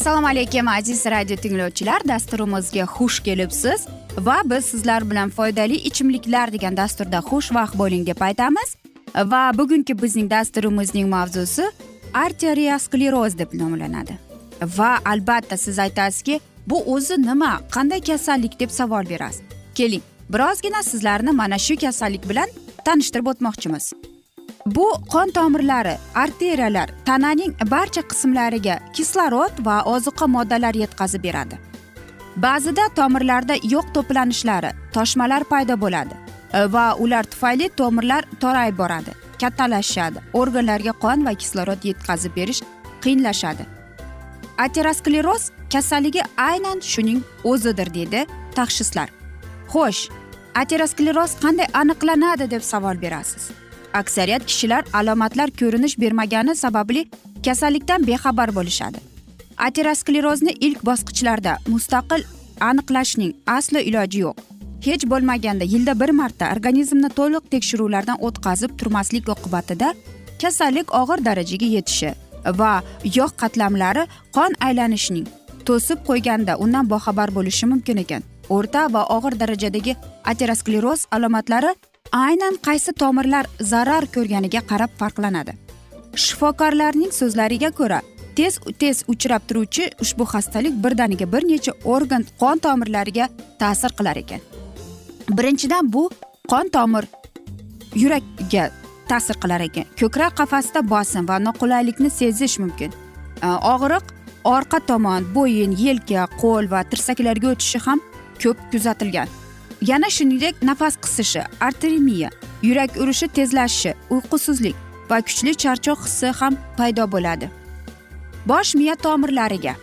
assalomu alaykum aziz radio tinglovchilar. Dasturimizga xush kelibsiz va biz sizlar bilan foydali ichimliklar degan dasturda xushvaqt bo'ling deb aytamiz. Va bugungi bizning dasturimizning mavzusi arteriaskleroz deb nomlanadi. Va albatta siz aytasizki bu o'zi nima qanday kasallik deb savol berasiz. Keling birozgina sizlarni mana shu kasallik bilan tanishtirib o'tmoqchimiz. Bu qon tomirlari arteriyalar tananing barcha qismlariga kislorod va ozuqa moddalar yetkazib beradi. Ba'zida tomirlarda yo'q to'planishlari toshmalar paydo bo'ladi e, va ular tufayli tomirlar torayib boradi kattalashadi organlarga qon va kislorod yetkazib berish qiyinlashadi. Ateroskleroz kasalligi aynan shuning o'zidir deydi tashxislar xo'sh ateroskleroz qanday aniqlanadi deb savol berasiz? Aksariyat kishilar alomatlar ko'rinish bermagani sababli kasallikdan bexabar bo'lishadi. Aterosklerozni ilk bosqichlarda mustaqil aniqlashning aslo iloji yo'q. Hech bo'lmaganda yilda bir marta organizmni to'liq tekshiruvlardan o'tkazib turmaslik oqibatida kasallik og'ir darajaga yetishi va yog' qatlamlari qon aylanishining to'sib qo'yganda undan boxabar bo'lishi mumkin ekan. O'rta va og'ir darajadagi ateroskleroz alomatlari aynan qaysi tomirlar zarar ko'rganiga qarab farqlanadi. Shifokorlarning so'zlariga ko'ra tez tez uchrab turuvchi ushbu xastalik birdaniga bir necha organ qon tomirlariga ta'sir qilar ekan. Birinchidan bu qon tomir yurakka ta'sir qilar ekan. Ko'krak qafasida bosim va noqulaylikni sezish mumkin. Og'riq orqa tomon bo'yin yelka qo'l va tirsaklarga o'tishi ham ko'p kuzatilgan. Yana shuningdek nafas qisishi arteremiya yurak urishi tezlashishi uyqusizlik va kuchli charchoq hissi ham paydo bo'ladi. Bosh miya tomirlariga.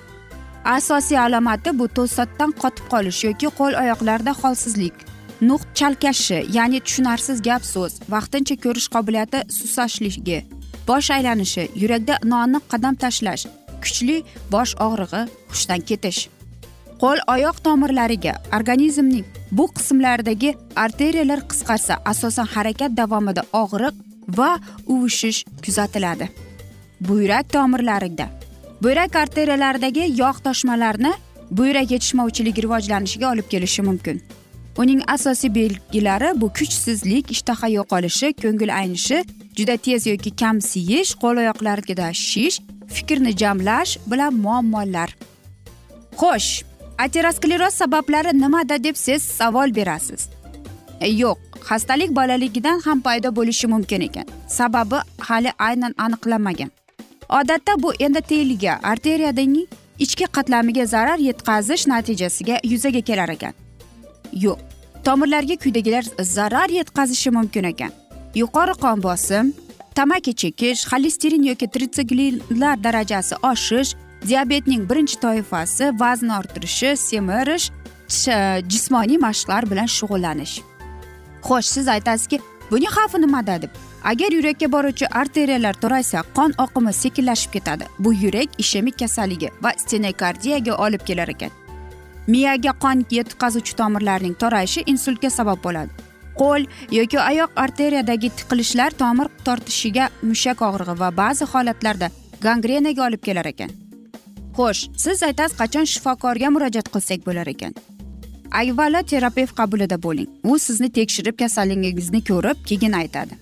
Asosiy alomati bu to'satdan qotib qolish yoki qo'l oyoqlarda holsizlik nuqt chalkashi ya'ni tushunarsiz gap so'z vaqtincha ko'rish qobiliyati susashligi bosh aylanishi yurakda noaniq qadam tashlash kuchli bosh og'rig'i hushdan ketish. Qo'l oyoq tomirlariga organizmning bu qismlaridagi arteriyalar qisqarsa asosan harakat davomida og'riq va uvishish kuzatiladi. Buyrak tomirlarida buyrak arteriyalaridagi yog' toshmalarni buyrak yetishmovchiligi rivojlanishiga olib kelishi mumkin. Uning asosiy belgilari bu kuchsizlik ishtaha yo'qolishi ko'ngil aynishi juda tez yoki kam siyish qo'l oyoqlarida shish fikrni jamlash bilan muammolar. Xo'sh ateroskleroz sabablari nimada deb siz savol berasiz? E, yo'q xastalik bolaligidan ham paydo bo'lishi mumkin ekan. Sababi hali aynan aniqlanmagan. Odatda bu endoteliga arteriyaning ichki qatlamiga zarar yetkazish natijasiga yuzaga kelar ekan. Yo'q tomirlarga quyidagilar zarar yetkazishi mumkin ekan. Yuqori qon bosim tamaki chekish xolesterin yoki tritsiglinlar darajasi oshish diabetning birinchi toifasi vazn orttirishi semirish e, jismoniy mashqlar bilan shug'ullanish. Xo'sh siz aytasizki buning xavfi nimada deb? Agar yurakka boruvchi arteriyalar toraysa qon oqimi sekinlashib ketadi. Bu yurak ishemik kasalligi va stenokardiyaga olib kelar ekan. Miyaga qon yetkazuvchi tomirlarning torayishi insultga sabab bo'ladi. Qo'l yoki oyoq arteriyadagi tiqilishlar tomir tortishiga mushak og'rig'i va ba'zi holatlarda gangrenaga olib kelar ekan. Xo'sh siz aytasiz qachon shifokorga murojaat qilsak bo'lar ekan? Avvalo terapevt qabulida bo'ling. U sizni tekshirib kasalligingizni ko'rib keyin aytadi.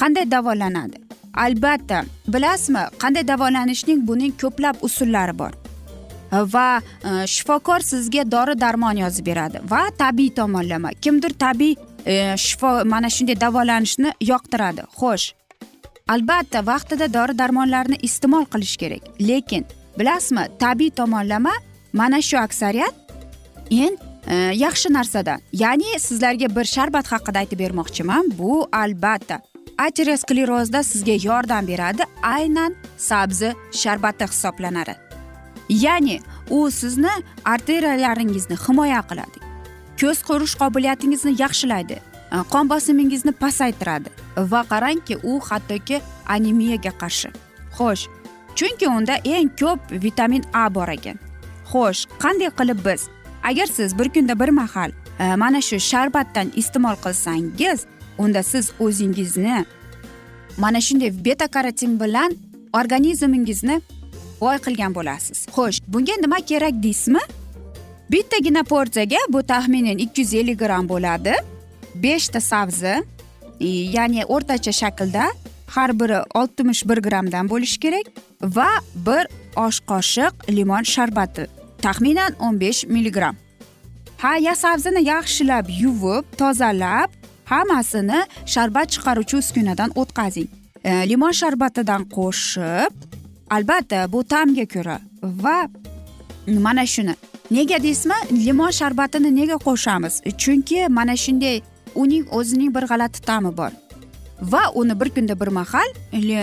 Qanday davolanadi? Albatta bilasizmi qanday davolanishning buning ko'plab usullari bor. Va e, shifokor sizga dori darmon yozib beradi va tabiiy tomonlama. Kimdir tabiiy e, shifo mana shunday davolanishni yoqtiradi. Xo'sh albatta vaqtida dori darmonlarni iste'mol qilish kerak. Lekin bilasizmi tabiiy tomonlama mana shu aksariyat en e, yaxshi narsadan ya'ni sizlarga bir sharbat haqida aytib bermoqchiman. Bu albatta aterosklerozda sizga yordam beradi. Aynan sabzi sharbati hisoblanadi. Ya'ni u sizni arteriyalaringizni himoya qiladi. Ko'z ko'rish qobiliyatingizni yaxshilaydi. E, qon bosimingizni pasaytiradi. Va qarangki u hattoki anemiyaga qarshi. Xo'sh chunki unda eng ko'p vitamin a bor ekan. Xo'sh qanday qilib biz? Agar siz bir kunda bir mahal e, mana shu sharbatdan iste'mol qilsangiz unda siz o'zingizni mana shunday beta karotin bilan organizmingizni boy qilgan bo'lasiz. Xo'sh bunga nima kerak deysizmi? Bittagina porsiyaga bu taxminan ikki yuz ellik gramm bo'ladi. Beshta sabzi e, ya'ni o'rtacha shaklda har biri oltmish bir grammdan bo'lishi kerak. Va bir osh qoshiq limon sharbati taxminan o'n besh milligramm ha ya sabzini yaxshilab yuvib tozalab hammasini sharbat chiqaruvchi uskunadan o'tkazing. E, limon sharbatidan qo'shib albatta bu ta'mga ko'ra va mana shuni. Nega deysizmi? Limon sharbatini nega qo'shamiz? Chunki mana shunday uning o'zining bir g'alati ta'mi bor. Va uni bir kunda bir mahal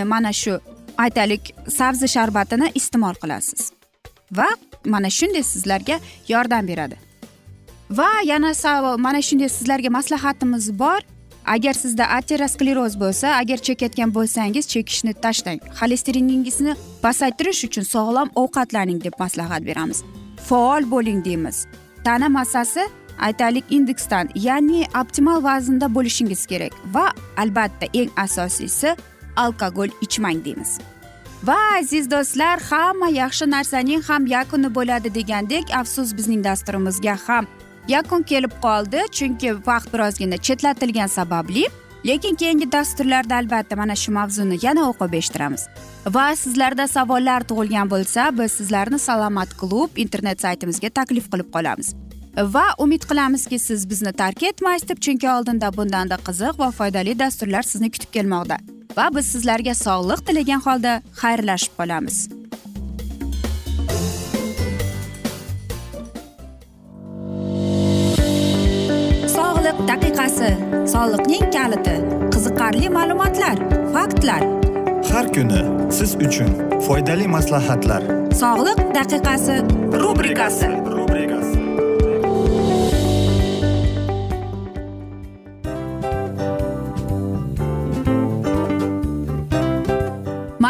mana shu aytaylik sabzi sharbatini iste'mol qilasiz. Va mana shunday sizlarga yordam beradi. Va yana mana shunday sizlarga maslahatimiz bor. Agar sizda ateroskleroz bo'lsa agar chekayotgan bo'lsangiz chekishni tashlang. Xolesteriningizni pasaytirish uchun sog'lom ovqatlaning deb maslahat beramiz. Faol bo'ling deymiz. Tana massasi aytaylik indeksdan ya'ni optimal vaznda bo'lishingiz kerak. Va albatta eng asosiysi alkogol ichmang deymiz. Va aziz do'stlar hamma yaxshi narsaning ham yakuni bo'ladi degandek afsus bizning dasturimizga ham yakun kelib qoldi. Chunki vaqt birozgina chetlatilgani sababli lekin keyingi dasturlarda albatta mana shu mavzuni yana o'qib eshittiramiz. Va sizlarda savollar tug'ilgan bo'lsa biz sizlarni salomat klub internet saytimizga taklif qilib qolamiz. Va umid qilamizki siz bizni tark etmaysiz deb chunki oldinda bundanda qiziq va foydali dasturlar sizni kutib kelmoqda. Va biz sizlarga sog'lik tilagan holda xayrlashib qolamiz. Daqiqasi soliqning kaliti qiziqarli ma'lumotlar faktlar. Har kuni siz uchun foydali maslahatlar. Sog'liq daqiqasi rubrikasi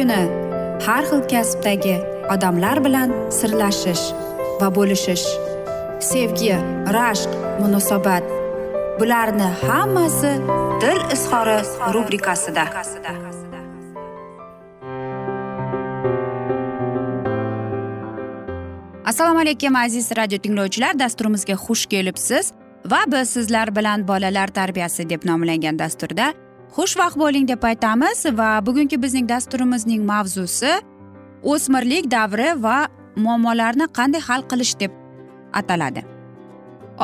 Kuni har xil kasbdagi odamlar bilan sirlashish va bo'lishish sevgi rashq munosabat bularni hammasi dil izhori rubrikasida. Assalomu alaykum aziz radio tinglovchilar dasturimizga xush kelibsiz va biz sizlar bilan bolalar tarbiyasi deb nomlangan dasturda xushvaqt bo'ling deb aytamiz va bugungi bizning dasturimizning mavzusi o'smirlik davri va muammolarni qanday hal qilish deb ataladi.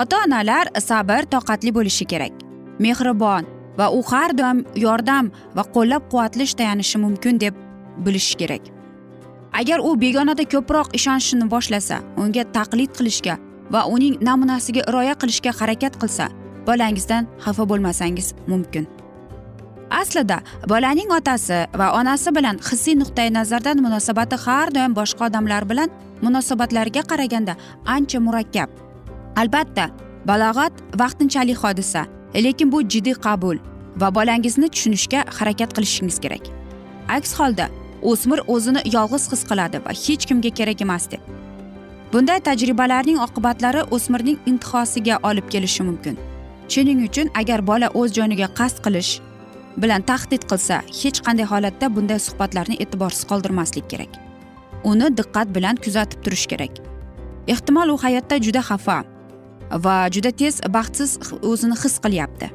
Ota onalar sabr toqatli bo'lishi kerak. Mehribon va u har doim yordam va qo'llab quvvatlash tayanishi mumkin deb bilish kerak. Agar u begonada ko'proq ishonishni boshlasa unga taqlid qilishga va uning namunasiga rioya qilishga harakat qilsa bolangizdan xafa bo'lmasangiz mumkin. Aslida bolaning otasi va onasi bilan hissiy nuqtai nazardan munosabati har doim boshqa odamlar bilan munosabatlariga qaraganda ancha murakkab. Albatta balog'at vaqtinchalik hodisa lekin bu jiddiy qabul va bolangizni tushunishga harakat qilishingiz kerak. Aks holda o'smir o'zini yolg'iz his qiladi va hech kimga kerak emas deb. Bunday tajribalarning oqibatlari o'smirning intihosiga olib kelishi mumkin. Shuning uchun agar bola o'z joniga qasd qilish bilan tahdid qilsa hech qanday holatda bunday suhbatlarni e'tiborsiz qoldirmaslik kerak. Uni diqqat bilan kuzatib turish kerak. Ehtimol u hayotda juda xafa va juda tez baxtsiz o'zini his qilyapti.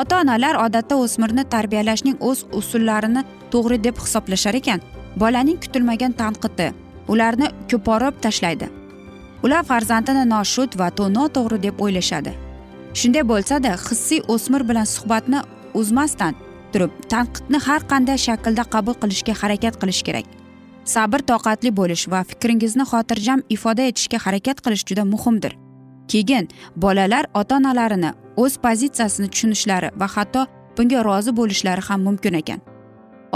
Ota onalar odatda o'smirni tarbiyalashning o'z usullarini to'g'ri deb hisoblashar ekan. Bolaning kutilmagan tanqidi ularni ko'porib tashlaydi. Ular farzandini noshud va noto'g'ri deb o'ylashadi. Shunday bo'lsada hissiy o'smir bilan suhbatni uzmasdan turib tanqidni har qanday shaklda qabul qilishga harakat qilish kerak. Sabr toqatli bo'lish va fikringizni xotirjam ifoda etishga harakat qilish juda muhimdir. Keyin bolalar ota onalarini o'z pozitsiyasini tushunishlari va hatto bunga rozi bo'lishlari ham mumkin ekan.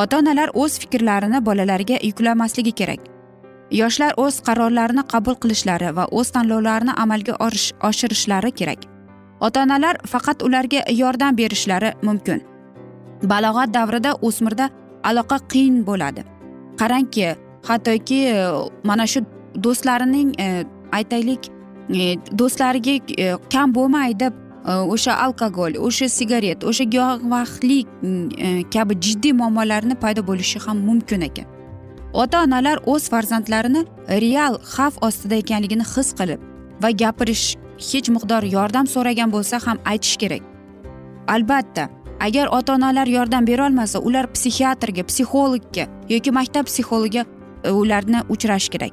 Ota onalar o'z fikrlarini bolalarga yuklamasligi kerak. Yoshlar o'z qarorlarini qabul qilishlari va o'z tanlovlarini amalga oshirishlari kerak. Ota onalar faqat ularga yordam berishlari mumkin. Balog'at davrida o'smirda aloqa qiyin bo'ladi. Qarangki hattoki e, mana shu do'stlarining e, aytaylik e, do'stlariga kam bo'lmay deb o'sha alkogol o'sha sigaret o'sha giyohvandlik kabi jiddiy muammolarni paydo bo'lishi ham mumkin ekan. Ota onalar o'z farzandlarini real xavf ostida ekanligini his qilib va gapirish hech miqdor yordam so'ragan bo'lsa ham aytish kerak. Albatta agar ota onalar yordam berolmasa ular psixiatrga psixologga yoki maktab psixologiga e, ularni uchrash kerak.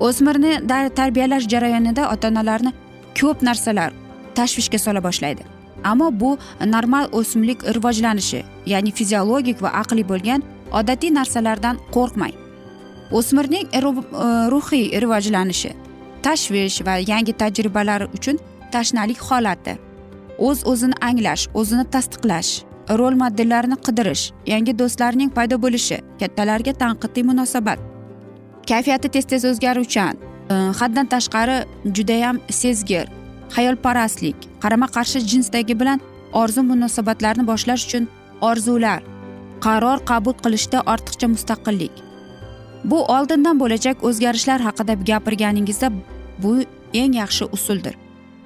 O'smirni tarbiyalash jarayonida ota onalarni ko'p narsalar tashvishga sola boshlaydi. Ammo bu normal o'smlik rivojlanishi ya'ni fiziologik va aqliy bo'lgan odatiy narsalardan qo'rqmang. O'smirning e, e, ruhiy rivojlanishi tashvish va yangi tajribalar uchun tashnalik holati o'z o'zini anglash o'zini tasdiqlash rol modellarni qidirish yangi do'stlarning paydo bo'lishi kattalarga tanqidiy munosabat. Kayfiyati tez tez o'zgaruvchan e, haddan tashqari judayam sezgir xayolparastlik qarama qarshi jinsdagi bilan orzu munosabatlarni boshlash uchun orzular qaror qabul qilishda ortiqcha mustaqillik. Bu oldindan bo'lajak o'zgarishlar haqida gapirganingizda bu eng yaxshi usuldir.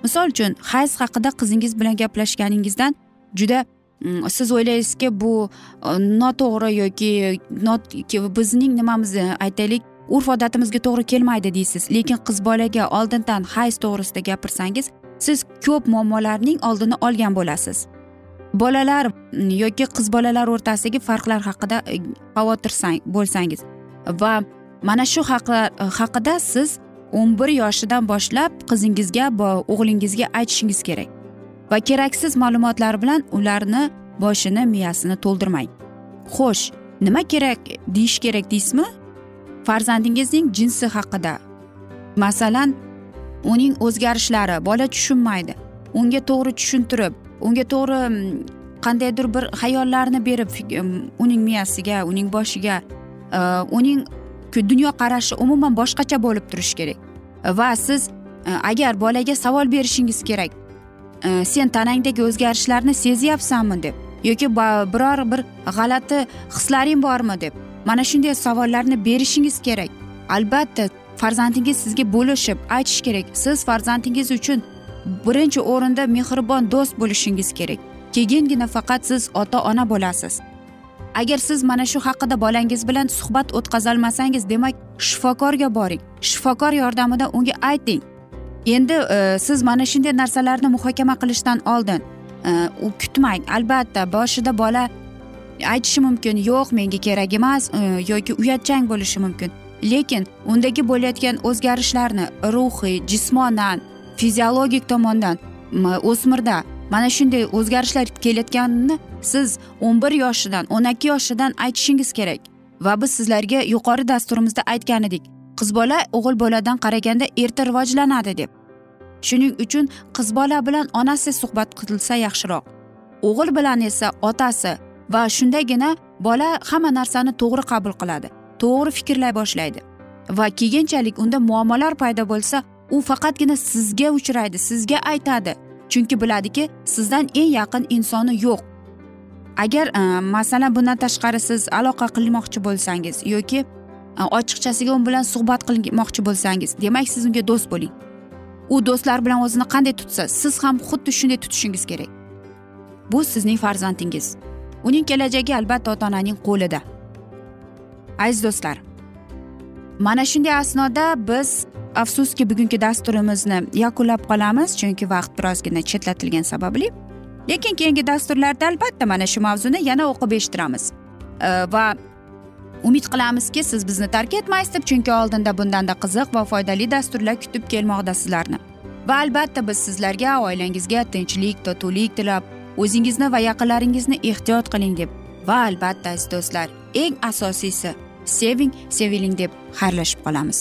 Misol uchun hayz haqida qizingiz bilan gaplashganingizdan juda mm, siz o'ylaysizki bu e, noto'g'ri yoki e, bizning nimamiz e, aytaylik urf odatimizga to'g'ri kelmaydi deysiz. Lekin qiz bolaga oldindan hayz to'g'risida gapirsangiz siz ko'p muammolarning oldini olgan bo'lasiz. Bolalar mm, yoki qiz bolalar o'rtasidagi farqlar haqida xavotirsang bo'lsangiz va mana shu haqida siz o'n bir yoshidan boshlab qizingizga o'g'lingizga aytishingiz kerak. Va keraksiz ma'lumotlar bilan ularni boshini miyasini to'ldirmang. Xo'sh nima kerak deyish kerak deysizmi? Farzandingizning jinsi haqida. Masalan uning o'zgarishlari bola tushunmaydi unga to'g'ri tushuntirib unga to'g'ri mm, qandaydir bir xayollarni berib mm, uning miyasiga uning boshiga e, uning dunyoqarashi umuman boshqacha bo'lib turishi kerak. Va siz e, agar bolaga savol berishingiz kerak e, sen tanangdagi o'zgarishlarni sezyapsanmi deb yoki biror bir g'alati hislaring bormi deb mana shunday savollarni berishingiz kerak. Albatta farzandingiz sizga bo'lishib aytishi kerak. Siz farzandingiz uchun birinchi o'rinda mehribon do'st bo'lishingiz kerak. Keyingina faqat siz ota ona bo'lasiz. Agar siz mana shu haqida bolangiz bilan suhbat o'tkazolmasangiz demak shifokorga boring. Shifokor yordamida unga ayting. Endi e, siz mana shunday narsalarni muhokama qilishdan oldin e, u kutmang. Albatta boshida bola aytishi mumkin yo'q menga kerak emas e, yoki uyatchang bo'lishi mumkin. Lekin undagi bo'layotgan o'zgarishlarni ruhiy jismonan fiziologik tomondan o'smirda mana shunday o'zgarishlar kelayotganini siz o'n bir yoshidan o'n ikki yoshidan aytishingiz kerak va biz sizlarga yuqori dasturimizda aytgan edik. Qiz bola o'g'il boladan qaraganda erta rivojlanadi deb. Shuning uchun qiz bola bilan onasi suhbat qilsa yaxshiroq. O'g'il bilan esa otasi va shundagina bola hamma narsani to'g'ri qabul qiladi to'g'ri fikrlay boshlaydi. Va keyinchalik unda muammolar paydo bo'lsa u faqatgina sizga uchraydi sizga aytadi. Chunki biladiki sizdan eng yaqin insoni yo'q. Agar e, masalan bundan tashqari siz aloqa qilmoqchi bo'lsangiz yoki e, ochiqchasiga u bilan suhbat qilmoqchi bo'lsangiz demak siz unga do'st bo'ling. U do'stlar bilan o'zini qanday tutsa siz ham xuddi shunday tutishingiz kerak. Bu sizning farzandingiz. Uning kelajagi albatta ota onaning qo'lida. Aziz do'stlar mana shunday asnoda biz afsuski bugungi dasturimizni yakunlab qolamiz chunki vaqt birozgina chetlatilgani sababli. Lekin keyingi dasturlarda albatta mana shu mavzuni yana o'qib eshittiramiz. Va umid qilamizki siz bizni tark etmaysiz deb chunki oldinda bundanda qiziq va foydali dasturlar kutib kelmoqda sizlarni va albatta biz sizlarga oilangizga tinchlik totuvlik tilab o'zingizni va yaqinlaringizni ehtiyot qiling deb va albatta aziz do'stlar eng asosiysi seving seviling deb xayrlashib qolamiz.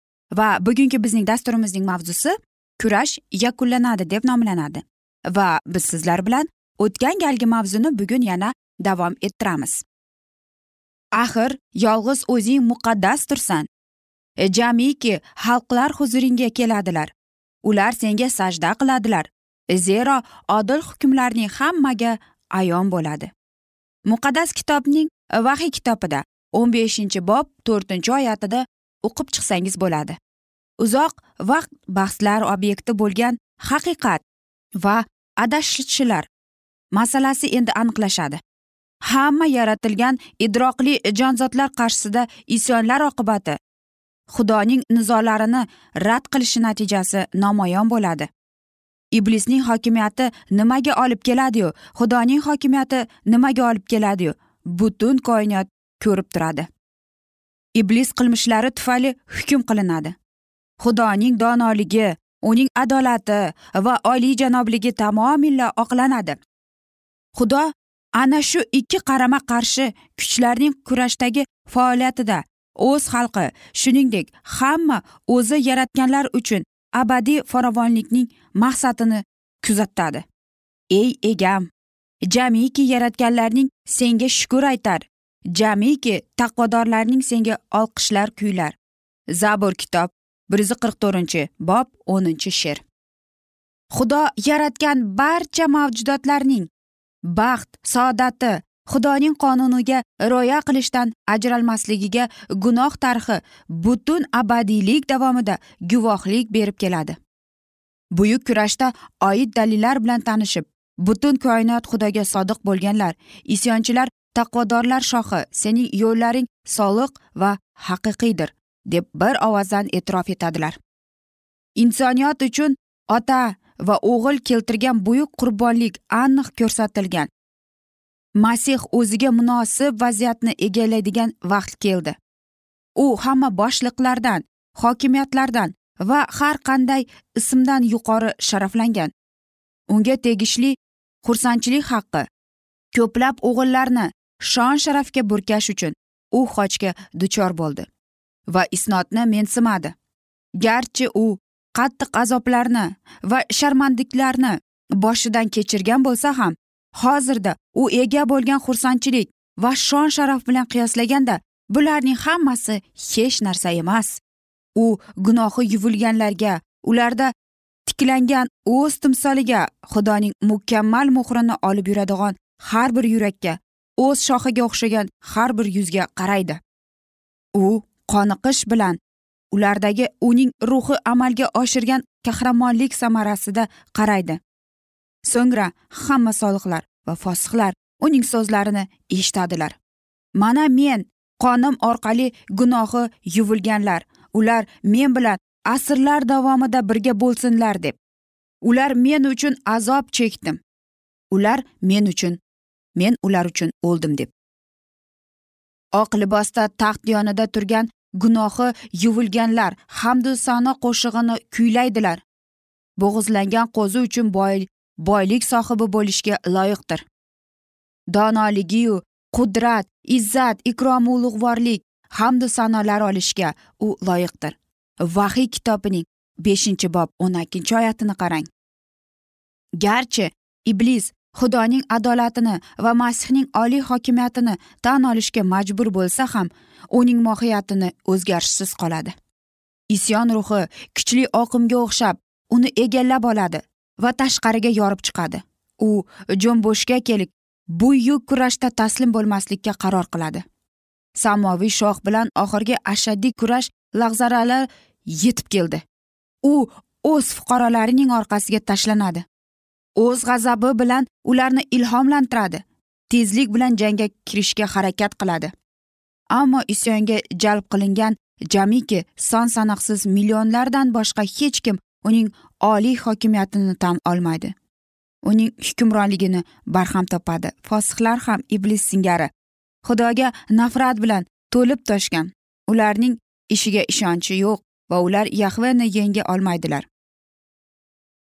Va bugungi bizning dasturimizning mavzusi kurash yakunlanadi deb nomlanadi. Va biz sizlar bilan o'tgan galgi mavzuni bugun yana davom ettiramiz. Axir yolg'iz o'zing muqaddasdirsan e, jamiki xalqlar huzuringga keladilar. Ular senga sajda qiladilar. E, zero odil hukmlarning hammaga ayon bo'ladi. Muqaddas kitobning vahiy kitobida o'n beshinchi bob to'rtinchi oyatida o'qib chiqsangiz bo'ladi. Uzoq vaqt bahslar obyekti bo'lgan haqiqat va adashishlar masalasi endi aniqlashadi. Hamma yaratilgan idroqli jonzotlar qarshisida isyonlar oqibati xudoning nizolarini rad qilishi natijasi namoyon bo'ladi. Iblisning hokimiyati nimaga olib keladiyu? Xudoning hokimiyati nimaga olib keladiyu? Butun koinot ko'rib turadi. Iblis qilmishlari tufayli hukm qilinadi. Xudoning donoligi uning adolati va oliyjanobligi tamomila oqlanadi. Xudo ana shu ikki qarama qarshi kuchlarning kurashdagi faoliyatida o'z xalqi shuningdek hamma o'zi yaratganlar uchun abadiy farovonlikning maqsadini kuzatadi. Ey egam jamiki yaratganlarning senga shukur aytar. Jamiki taqvodorlarning senga olqishlar kuylar. Zabur kitob bir yuz qirq to'rtinchi bob o'ninchi she'r. Xudo yaratgan barcha mavjudotlarning baxt saodati xudoning qonuniga rioya qilishdan ajralmasligiga gunoh tarixi butun abadiylik davomida guvohlik berib keladi. Buyuk kurashda oid dalillar bilan tanishib butun koinot xudoga sodiq bo'lganlar isyonchilar taqvodorlar shohi sening yo'llaring soliq va haqiqiydir deb bir ovozdan e'tirof etadilar. Insoniyat uchun ota va o'g'il keltirgan buyuk qurbonlik aniq ko'rsatilgan. Masih o'ziga munosib vaziyatni egallaydigan vaqt keldi. U hamma boshliqlardan hokimiyatlardan va har qanday ismdan yuqori sharaflangan. Unga tegishli xursandchilik haqqi ko'plab o'g'illarni shon sharafga burkash uchun u xochga duchor bo'ldi va isnodni mensimadi. Garchi u qattiq azoblarni va sharmandliklarni boshidan kechirgan bo'lsa ham hozirda u ega bo'lgan xursandchilik va shon sharaf bilan qiyoslaganda bularning hammasi hech narsa emas. U gunohi yuvilganlarga ularda tiklangan o'z timsoliga xudoning mukammal muhrini olib yuradigan har bir yurakka o'z shoxiga o'xshagan har bir yuzga qaraydi. U qoniqish bilan ulardagi uning ruhi amalga oshirgan qahramonlik samarasida qaraydi. So'ngra hamma solihlar va fosiqlar uning so'zlarini eshitadilar. Mana men qonim orqali gunohi yuvilganlar ular men bilan asrlar davomida birga bo'lsinlar deb. Ular men uchun azob chekdim. Ular men uchun men ular uchun o'ldim deb. Oq libosda taxt yonida turgan gunohi yuvilganlar hamdu sano qo'shig'ini kuylaydilar. Bo'g'izlangan qo'zi uchun boy boylik sohibi bo'lishga loyiqdir. Donoligiyu qudrat izzat ikromi ulug'vorlik hamdu sanolar olishga u loyiqdir. Vahiy kitobining beshinchi bob o'n ikkinchi oyatini qarang. Garchi iblis xudoning adolatini va masihning oliy hokimiyatini tan olishga majbur bo'lsa ham uning mohiyatini o'zgarishsiz qoladi. Isyon ruhi kuchli oqimga o'xshab uni egallab oladi va tashqariga yorib chiqadi. U jo'mbo'shga kelib bu yuk kurashda taslim bo'lmaslikka qaror qiladi. Samoviy shoh bilan oxirgi ashaddiy kurash lahzalari yetib keldi. U o'z fuqarolarining orqasiga tashlanadi. O'z g'azabi bilan ularni ilhomlantiradi tezlik bilan jangga kirishga harakat qiladi. Ammo isyonga jalb qilingan jamiki son sanoqsiz millionlardan boshqa hech kim uning oliy hokimiyatini tan olmaydi. Uning hukmronligini barham topadi. Fosihlar ham iblis singari xudoga nafrat bilan to'lib toshgan. Ularning ishiga ishonchi yo'q va ular yahveni yenga olmaydilar.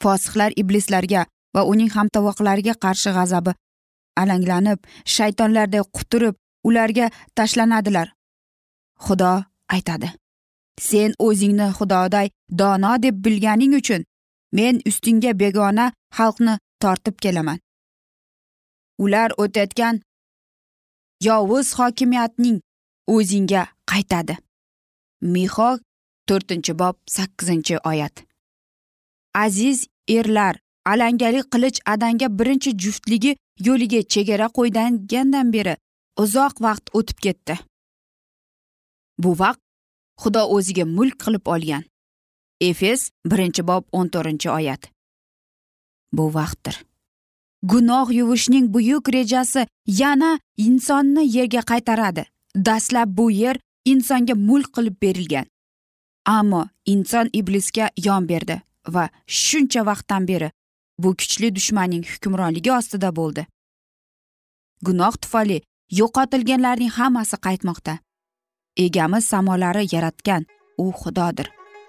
Fosihlar iblislarga va uning hamtovoqlariga qarshi g'azabi. Alanglanib shaytonlarday quturib ularga tashlanadilar. Xudo aytadi sen o'zingni xudoday dono deb bilganing uchun men ustingga begona xalqni tortib kelaman. Ular o'tayotgan yovuz hokimiyatning o'zingga qaytadi. Miho to'rtinchi bob sakkizinchi oyat. Aziz erlar alangali qilich adanga birinchi juftligi yo'liga chegara qo'ygandan beri uzoq vaqt o'tib ketdi. Bu vaqt xudo o'ziga mulk qilib olgan. Efes birinchi bob o'n to'rtinchi oyat. Bu vaqtdir. Gunoh yuvishning buyuk rejasi yana insonni yerga qaytaradi. Dastlab bu yer insonga mulk qilib berilgan. Ammo inson iblisga yon berdi va shuncha vaqtdan beri bu kuchli dushmanning hukmronligi ostida bo'ldi. Gunoh tufayli yo'qotilganlarning hammasi qaytmoqda. Egamiz samolari yaratgan u xudodir.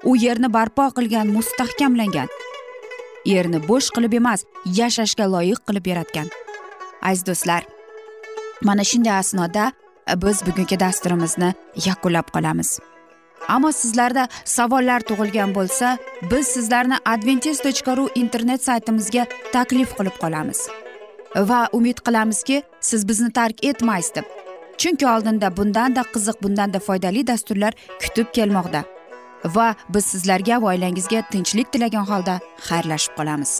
U yerni barpo qilgan mustahkamlangan. Yerni bo'sh qilib emas yashashga loyiq qilib yaratgan. Aziz do'stlar mana shunday asnoda biz bugungi dasturimizni yakunlab qolamiz. Ammo sizlarda savollar tug'ilgan bo'lsa biz sizlarni adventis tochka ru internet saytimizga taklif qilib qolamiz. Va umid qilamizki siz bizni tark etmaysiz deb. Chunki oldinda bundanda qiziq bundanda foydali dasturlar kutib kelmoqda. Va biz sizlarga va oilangizga tinchlik tilagan holda xayrlashib qolamiz.